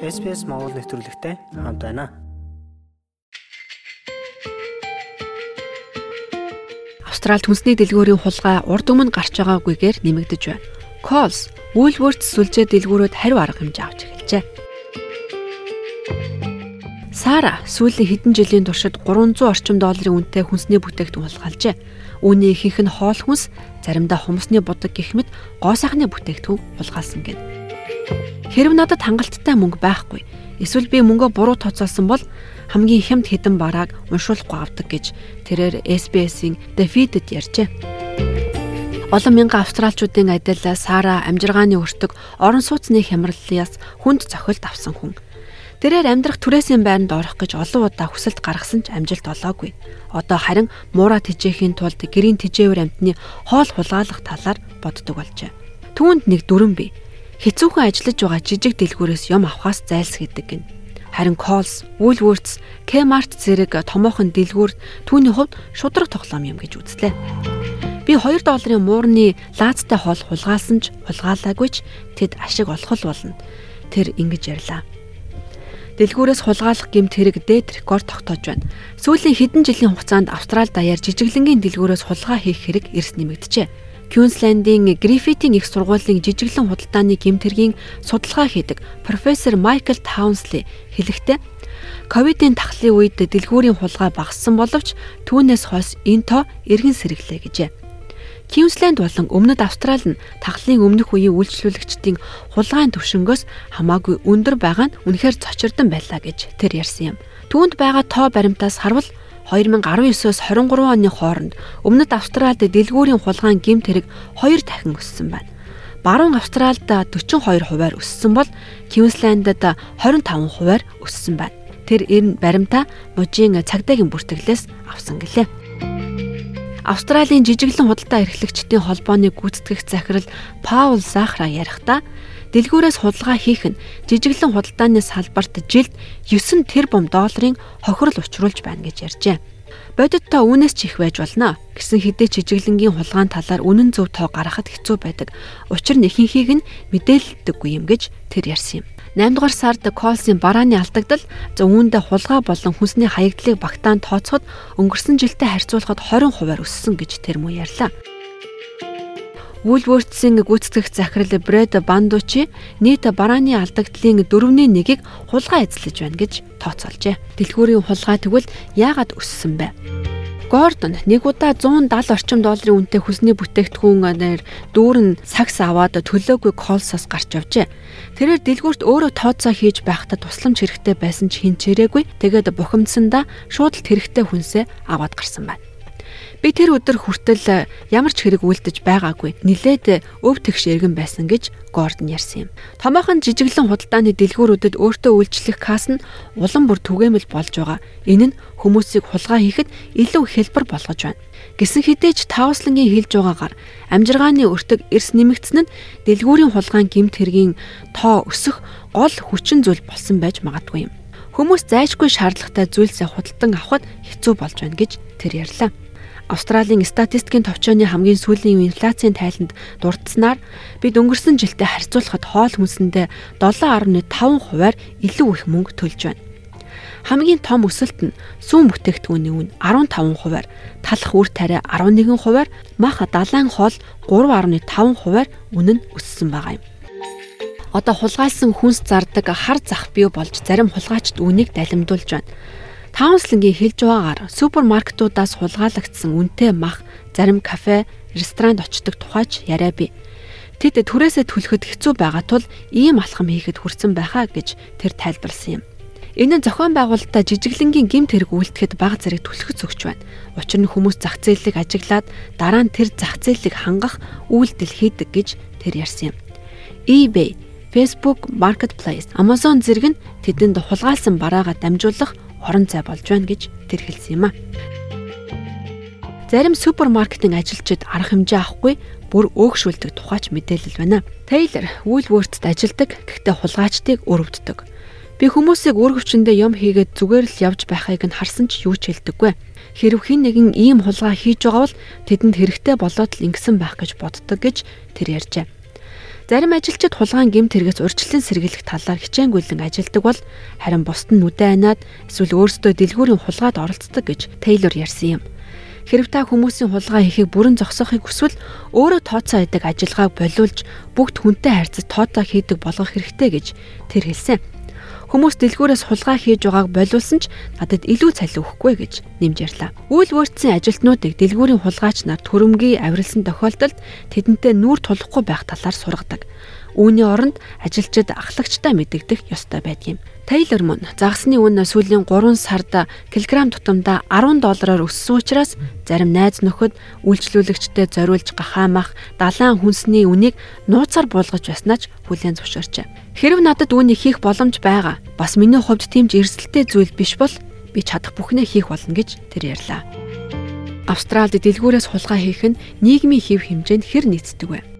SPS Монгол нэвтрүүлэгтэй хамт байна. Австралид хүнсний дэлгүүрийн хулгай урд өмнө гарч байгаагүйгээр нэмэгдэж байна. Coles Woolworths сүлжээ дэлгүүрүүд хариу арга хэмжээ авч эхэлжээ. Сара сүүлийн хэдэн жилийн туршид 300 орчим долларын үнэтэй хүнсний бүтээгдэхүүн хулгайлжээ. Үүний ихэнх нь хоол хүнс, заримдаа хумсны будаг гэх мэт гоо сайхны бүтээгдэхүүн хулгайлсан гэнэ. Хэрв надад хангалттай мөнгө байхгүй эсвэл би мөнгөө буруу тооцоолсон бол хамгийн хямд хэдэн барааг уншуулахгүй авдаг гэж тэрээр SBS-ийн Feed-д ярьжээ. Олон мянган австралчуудын адил Сара амжиргааны өртөг орон сууцны хямраллаас хүнд цохилт авсан хүн. Тэрээр амьдрах түрээсийн байранд орох гэж олон удаа хүсэлт гаргасан ч амжилт олоогүй. Одоо харин муура тижээхийн тулд гэрийн тижээвэр амтны хоол хулгайлах талаар боддог болжээ. Түүнд нэг дүрэн бий хэцүүхэн ажиллаж байгаа жижиг дэлгүүрээс юм авахаас зайлсхийдэг гин. Харин Coles, Woolworths, Kmart зэрэг томоохон дэлгүүр түүний хувьд шудраг тоглоом юм гэж үзлээ. Би 2 долларын муурны лаазтай хоол хулгаалсан ч хулгаалаагүй ч тэд ашиг олох болно. Тэр ингэж ярьлаа. Дэлгүүрээс хулгайлах гэмт хэрэг дээд рекорд тогтоож байна. Сүүлийн хэдэн жилийн хугацаанд Австрали даяар жижиглэнгийн дэлгүүрээс хулгай хийх хэрэг эрс нэмэгдэжээ. Квинслендийн Гриффитийн их сургуулийн жижиглэн худалдааны гэмтэргийн судалгаа хийдэг профессор Майкл Таунсли хэлэхдээ ковидын тахлын үед дэлгүүрийн хулгай багассан боловч түүнээс хойш энэ тоо эргэн сэргэлээ гэжээ. Квинсленд болон Өмнөд Австрали нь тахлын өмнөх үеийн үйлчлүүлэгчдийн хулгайн түвшингөөс хамаагүй өндөр байгаа нь үнэхээр цочирдон байлаа гэж тэр ярьсан юм. Түүнд байгаа тоо баримтаас харвал 2019-оос 23 оны хооронд Өмнөд Австралид дэлгүүрийн хулгайн гэмт хэрэг 2 дахин өссөн байна. Баруун Австралид 42 хувиар өссөн бол Квинслендд 25 хувиар өссөн байна. Тэр энэ баримтаа мужийн цагдаагийн бүртгэлээс авсан гэлээ. Австралийн жижиглэн худалдаа эрхлэгчдийн холбооны гүйцэтгэх захирал Паул Захра ярихдаа дэлгүүрээс худалдаа хийх нь жижиглэн худалдааны салбарт жилд 9 тэрбум долларын хохирол учруулж байна гэж ярьжээ. Бодит та үүнээс ч их байж болно гэсэн хэдий жижиглэнгийн хулгаан талаар үнэн зөв тоо гаргахад хэцүү байдаг. Учир нь ихэнхийг нь мэдээлдэггүй юм гэж тэр ярьсан юм. 8 дугаар сард Колсын барааны алдагдал зөвүүндээ хулгай болон хүнсний хаягдлыг багтаан тооцоход өнгөрсөн жилдээ харьцуулахад 20% өссөн гэж тэр муу ярьлаа. Woolworths-ийн гүйцэтгэх захирал Брэд Бандучи нийт барааны алдагдлын 4-ний 1-ийг хулгай эзлэж байна гэж тооцоолжээ. Дэлгүүрийн хулгай тэгвэл яагаад өссөн бэ? Гордон нэг удаа 170 орчим долларын үнэтэй хүсний бүтээгдэхүүнээр дүүрэн сакс аваад төлөөгүй колсоос гарч явжээ. Тэрээр дэлгүүрт өөрөө тооцоо хийж байхдаа тусламж хэрэгтэй байсан ч хин чирээгүй. Тэгээд бухимдсандаа шууд л хэрэгтэй хүнсээ аваад гарсан байна. Би тэр өдөр хүртэл э, ямар ч хэрэг үлдэж байгаагүй. Нилээд өв тэгш эргэн байсан гэж Гордон ярьсан юм. Томоохон жижиглэн худалдааны дэлгүүрүүдэд өөртөө үйлчлэх касс нь улам бүр түгээмэл болж байгаа. Энэ нь хүмүүсийг хулгай хийхэд илүү хэлбэр болгож байна. Гэсэн хэдий ч таавслангийн хэлж байгаагаар амжиргааны өртөг эрс нэмэгдсэн нь дэлгүүрийн хулгайн гимт хэргийн тоо өсөх гол хүчин зүйл болсон байж магадгүй юм. Хүмүүс зайшгүй шаардлагатай зүйлсээ худалдан авахд хэцүү болж байна гэж тэр ярьлаа. Австралийн статистикийн товчооны хамгийн сүүлийн инфляцийн тайланд дурдсанаар бид өнгөрсөн жилдээ харьцуулахад хоол хүнсэндээ 7.5 хувиар илүү их мөнгө төлж байна. Хамгийн том өсөлт нь сүүн бүтээгдэхүүний үн 15 хувиар, талах үр тариа 11 хувиар, мах далайн хоол 3.5 хувиар үнэ нь өссөн байгаа юм. Одоо хулгайлсан хүнс зардаг хар зах бий болж зарим хулгайчд үнийг далимдуулж байна. Таунслингийн хэлж байгаагаар супермаркетуудаас хулгайлагдсан үнэтэй мах зарим кафе, ресторанд очдог тухайч яриа бий. Тэд түрээсээ түлхэхэд хэцүү байгаа тул ийм алхам хийхэд хүрсэн байхаа гэж тэр тайлбарлсан юм. Энэ нь зохион байгуулалтаа жижиглэнгийн гимт хэрэг үйлдэхэд бага зэрэг түлхэц өгч байна. Учир нь хүмүүс зах зээлийг ажиглаад дараа нь тэр зах зээлийг хангах үйлдэл хийдэг гэж тэр ярьсан юм. eBay, Facebook Marketplace, Amazon зэрэг нь тэдэнд хулгайлсан бараагаа дамжуулах хорон цай болж байна гэж тэр хэлсэн юм а. Зарим супермаркетын ажилчид арга хэмжээ авахгүй бүр өөгшүүлдэг тухайч мэдээлэл байна. Тейлор Woolworths-д ажилдаг гэхдээ хулгайчдыг өрөвддөг. Би хүмүүсийг үр хүчиндээ юм хийгээд зүгээр л явж байхыг нь харсан ч юу ч хэлдэггүй. Хэрв хэн нэгэн ийм хулгай хийж байгаа бол тэдэнд хэрэгтэй болоод л ингэсэн байх гэж боддог гэж тэр ярьжээ. Зарим ажилчид хулгайн гэмт хэрэгээс урьдчилан сэргийлэх талаар хичээнгүйлэн ажилдаг бол харин бусд нь нүдэ айнаад эсвэл өөрсдөө дэлгүүрийн хулгайд оролцдог гэж Тейлор ярьсан юм. Хэрв та хүмүүсийн хулгай хийхийг бүрэн зогсоохыг хүсвэл өөрөө тооцоо хийдэг ажиллагааг болиулж бүгд хүнтэй харьцаж тоотоо хийдэг болгох хэрэгтэй гэж тэр хэлсэн. Хүмүүс дэлгүүрээс хулгай хийж байгааг болиулсан ч надад илүү цалин өгөхгүй гэж нэмж ярьлаа. Үйл өөрчлөсөн ажилтнуудыг дэлгүүрийн хулгайч нар төрөмгий авиралсан тохиолдолд тэдэнтэй нүүр тулахгүй байх талаар сургадаг. Үүний оронд ажилчид ахлагчтай мэдэгдэх ёстой байдгийм. Тейлор мөн загасны үн сүүлийн 3 сард килограмм тутамдаа 10 доллараар өссөн учраас зарим найз нөхөд үйлчлүүлэгчдэд зориулж гахаамах далайн хүнсний үнийг нууцаар буулгаж байснаа ч бүлээн зөвшөөрчээ. Хэрв надад үүнийг хийх боломж байгаа бас миний хувьд тэмж эрсдэлтэй зүйл биш бол би чадах бүхнээ хийх болно гэж тэр ярьлаа. Австралид дэлгүүрээс хулгай хийх нь нийгмийн хэв хэмжээнд хэр нийцдэг вэ?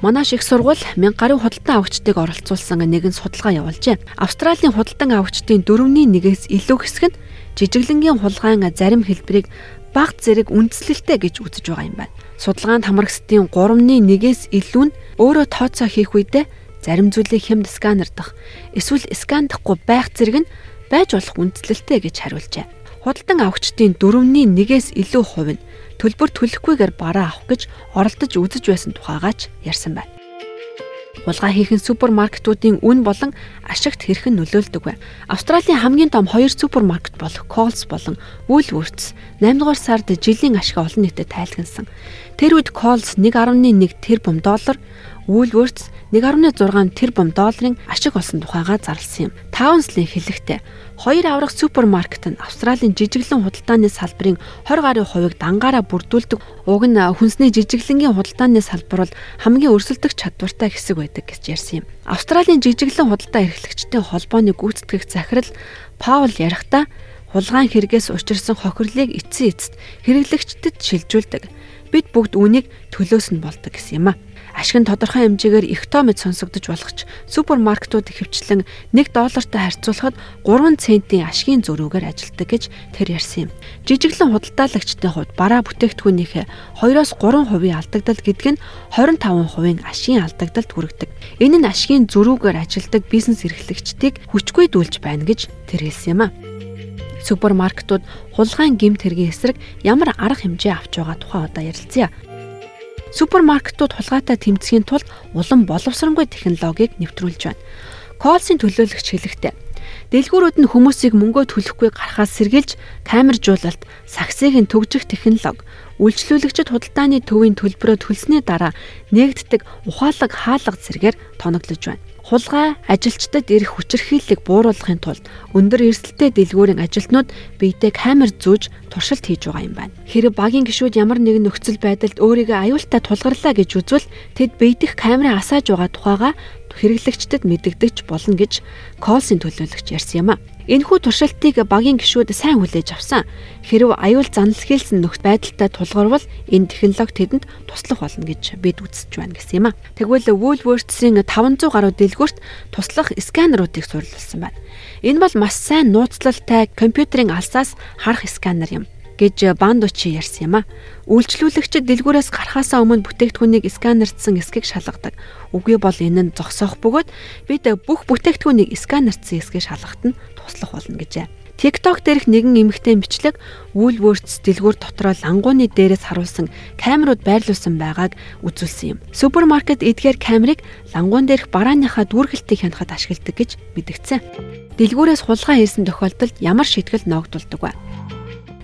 Манайш их сургууль 1000 гаруй худалдан авагчдыг оролцуулсан нэгэн судалгаа явуулжээ. Австралийн худалдан авагчдын 4-ний 1-ээс илүү хэсэг нь жижиглэнгийн хулгайн зарим хэлбэрийг баг зэрэг үндэслэлтэй гэж үзэж байгаа юм байна. Судалгаанд хамрагсдын 3-ны 1-ээс илүү нь өөрөө тооцоо хийх үедээ зарим зүйлийг хямд сканер дах эсвэл скандахгүй байх зэрэг нь байж болох үндэслэлтэй гэж хариулжээ. Худалдан авагчдын 4-ний 1-ээс илүү хувь нь төлбөр төлөхгүйгээр бараа авах гэж оролдож үзэж байсан тухайгаач ярьсан байна. Хулгай хийх нь супермаркетуудын үн болон ашигт хэрхэн нөлөөлдөг вэ? Австралийн хамгийн том хоёр супермаркет болох Coles болон Woolworths 8 дугаар сард жилийн ашиг олон нийтэд тайлгнасан. Тэр үед Coles 1.1 тэрбум доллар, Woolworths 1.6 тэрбум долларын ашиг олсон тухайга зарласан юм. Таунслын хэлэхдээ хоёр аврах супермаркет нь Австралийн жижиглэн худалдааны салбарын 20 гаруй хувийг дангаараа бүрдүүлдэг. Уг нь хүнсний жижиглэнгийн худалдааны салбар бол хамгийн өрсөлдөх чадвартай хэсэг байдаг гэж ярьсан юм. Австралийн жижиглэн худалдаа эрхлэгчдийн холбооны гүйцэтгэх захирал Паул ярихдаа хулгайн хэрэгээс учирсан хохирлыг эцсийн эцэст хэрэглэгчдэд шилжүүлдэг. Бид бүгд үүнийг төлөөс нь болдог гэсэн юм а ашиг нь тодорхой хэмжээгээр их тоо мэд сонсогдож болох ч супермаркетууд ихэвчлэн 1 доллартай харьцуулахад 3 центийн ашигын зөрүүгээр ажилтдаг гэж тэр ярьсан юм. Жижиглэн худалдаалагчдын хувьд бараа бүтээгдэхүүнийхээ 2-оос 3% алдагдал гэдэг нь 25% ашигын алдагдалд хүргэдэг. Энэ нь ашигын зөрүүгээр ажилтдаг бизнес эрхлэгчдийг хүчгүй дүүлж байна гэж тэр хэлсэн юм а супермаркетууд хулгайн гэмт хэргийн эсрэг ямар арга хэмжээ авч байгаа тухай одоо ярилцъя. Супермаркетууд хулгайтай тэмцэхийн тулд улам боловсронгүй технологиг нэвтрүүлж байна. Колсын төлөөлөгч хэлэхдээ Дэлгүүрүүд нь хүмүүсийг мөнгөө төлөхгүй гарахаас сэргийлж камержуулалт, саксыг нь төгжих технологи, үйлчлүүлэгчид худалдааны төвийн төлбөрөө төлсөний дараа нээгддэг ухаалаг хаалга зэргээр тоноглож байна хулгай ажилчдад ирэх хүчирхийллийг бууруулахын тулд өндөр эрсдэлтэй дэлгүүрийн ажилтнууд биедээ камер зүүж туршилт хийж байгаа юм байна. Хэрэв багийн гишүүд ямар нэгэн нөхцөл байдалд өөрийгөө аюултай тулгарлаа гэж үзвэл тэд биедэх камерын асааж байгаа тухайга хэрэглэгчдэд мэдэгдэж болно гэж Колсын төлөөлөгч ярьсан юм а. Энэхүү туршилтыг багийн гишүүд сайн хүлээж авсан. Хэрв аюул занал хийлсэн нөхд байдалтай тулгарвал энэ технологи тэдэнд туслах болно гэж бид үзэж байна гэсэн юм а. Тэгвэл Woolworths-ийн 500 гаруй дэлгүүрт туслах сканеруудыг суурилсан байна. Энэ бол маш сайн нууцлалтай компьютерийн алсаас харах сканер юм гэж Бандучи ярьсан юм а. Үйлчлүүлэгчид дэлгүүрээс гарахаасаа өмнө бүтээгдэхүүнийг сканердсан эсгийг шалгадаг. Үгүй бол энэ нь зогсоох бөгөөд бид бүх бүтээгдэхүүнийг сканердсан эсгийг шалгахад нь туслах болно гэжээ. TikTok дээрх нэгэн эмэгтэй бичлэг Woolworths дэлгүүр дотроо лангууны дээрээс харуулсан камерууд байрлуулсан байгааг үзүүлсэн юм. Супермаркет эдгээр камерыг лангуун дээрх барааныхаа дүүргэлтийг хянахад ашигладаг гэж мэдгдсэн. Дэлгүүрээс хулгай хийсэн тохиолдолд ямар шийтгэл ногдуулдаг вэ?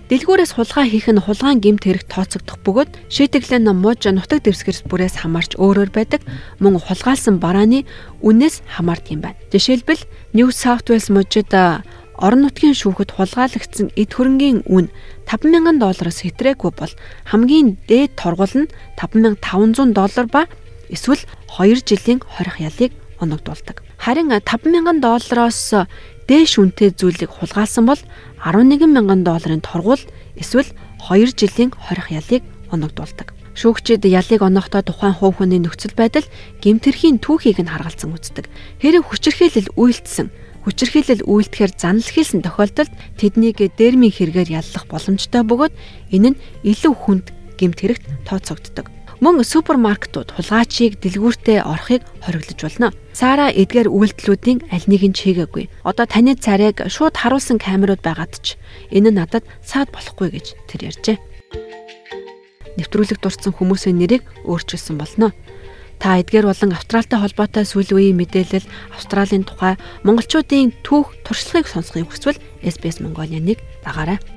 Дэлгүүрээс хулгай хийх нь хулгайн гэмт хэрэг тооцогдох бөгөөд шийтгэл нь мууж нутаг дэвсгэрс бүрээс хамаарч өөрөөр байдаг мөн хулгайлсан барааны үнээс хамаардаг юм байна. Жишээлбэл New South Wales мужид орон нутгийн шүүхэд хулгайлагдсан эд хөрөнгийн үн 5000 доллароос хэтрээгүй бол хамгийн дээд торгул нь 5500 доллар ба эсвэл 2 жилийн хорих ялыг оногдуулдаг. Харин 5000 доллароос дээш үнэтэй зүйлийг хулгайлсан бол 11 мянган долларын торгуул эсвэл 2 жилийн хорих ялыг оногдуулдаг. Шүүгчид ялыг онохдоо тухайн хувь хүний нөхцөл байдал гэмтэрхийн түүхийг нь харгалзан үздэг. Хэрэг хүчирхийлэл үйлдсэн хүчирхийлэл үйлдэхээр занал хийсэн тохиолдолд тэднийг дэрмийн хэрэгээр яллах боломжтой бөгөөд энэ нь илүү хүнд гэмт хэрэгт тооцогддог. Мөн супермаркетууд хулгайчийг дэлгүүртээ орохыг хориглож болно. Сара эдгээр үйлдэлүүдийн аль нэг нь чийгээгүй. Одоо таны царайг шууд харуулсан камерууд байгаад ч энэ нь надад саад болохгүй гэж тэр ярьжээ. Нэвтрүүлэг дурдсан хүмүүсийн нэрийг өөрчилсөн болно. Та эдгээр болон Австралтай холбоотой сүүлийн үеийн мэдээлэл, Австралийн тухай монголчуудын түүх, туршлагыг сонсохыг хүсвэл SBS Mongolia-ыг дагаарай.